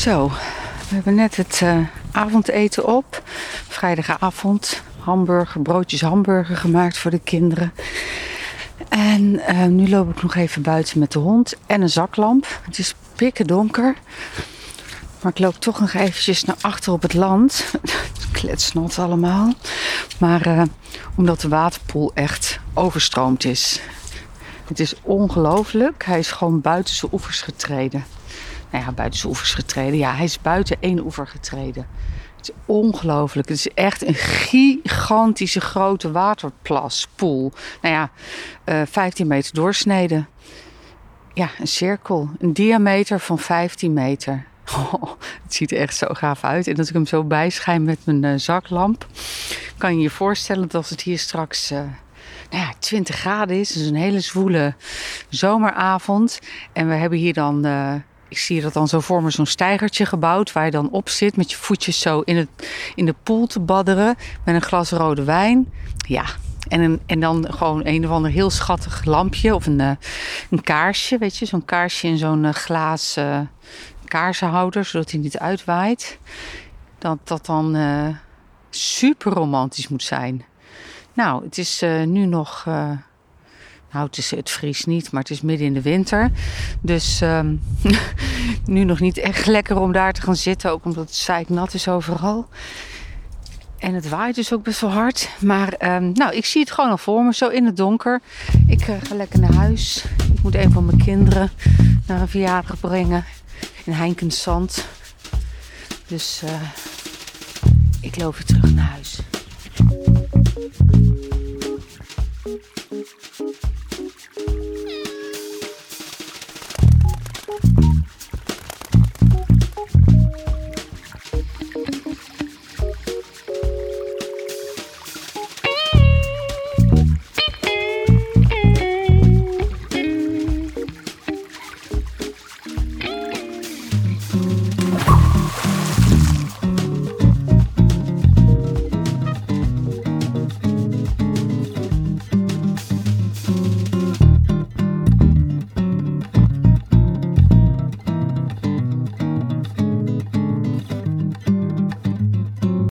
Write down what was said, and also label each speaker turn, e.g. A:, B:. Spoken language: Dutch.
A: Zo, we hebben net het uh, avondeten op. Vrijdagavond. Hamburger, broodjes hamburger gemaakt voor de kinderen. En uh, nu loop ik nog even buiten met de hond en een zaklamp. Het is pikken donker. Maar ik loop toch nog eventjes naar achter op het land. Kletsnat allemaal. Maar uh, omdat de waterpoel echt overstroomd is. Het is ongelooflijk. Hij is gewoon buiten zijn oevers getreden. Nou ja, buiten oevers getreden. Ja, hij is buiten één oever getreden. Het is ongelooflijk. Het is echt een gigantische grote waterplaspoel. Nou ja, uh, 15 meter doorsneden. Ja, een cirkel. Een diameter van 15 meter. Oh, het ziet er echt zo gaaf uit. En als ik hem zo bijschijn met mijn uh, zaklamp, kan je je voorstellen dat het hier straks uh, nou ja, 20 graden is. Dus een hele zwoele zomeravond. En we hebben hier dan, ik zie dat dan zo voor me, zo'n stijgertje gebouwd. Waar je dan op zit met je voetjes zo in, het, in de poel te badderen. Met een glas rode wijn. Ja, en, een, en dan gewoon een of ander heel schattig lampje of een, uh, een kaarsje, weet je, zo'n kaarsje in zo'n uh, glaas uh, kaarsenhouder, zodat hij niet uitwaait. Dat dat dan super romantisch moet zijn. Nou, het is nu nog. Nou, het, is, het niet, maar het is midden in de winter. Dus um, nu nog niet echt lekker om daar te gaan zitten. Ook omdat het zeiknat is overal. En het waait dus ook best wel hard. Maar um, nou, ik zie het gewoon al voor me, zo in het donker. Ik uh, ga lekker naar huis. Ik moet een van mijn kinderen naar een verjaardag brengen in Heinkensand. Dus uh, ik loop weer terug naar huis.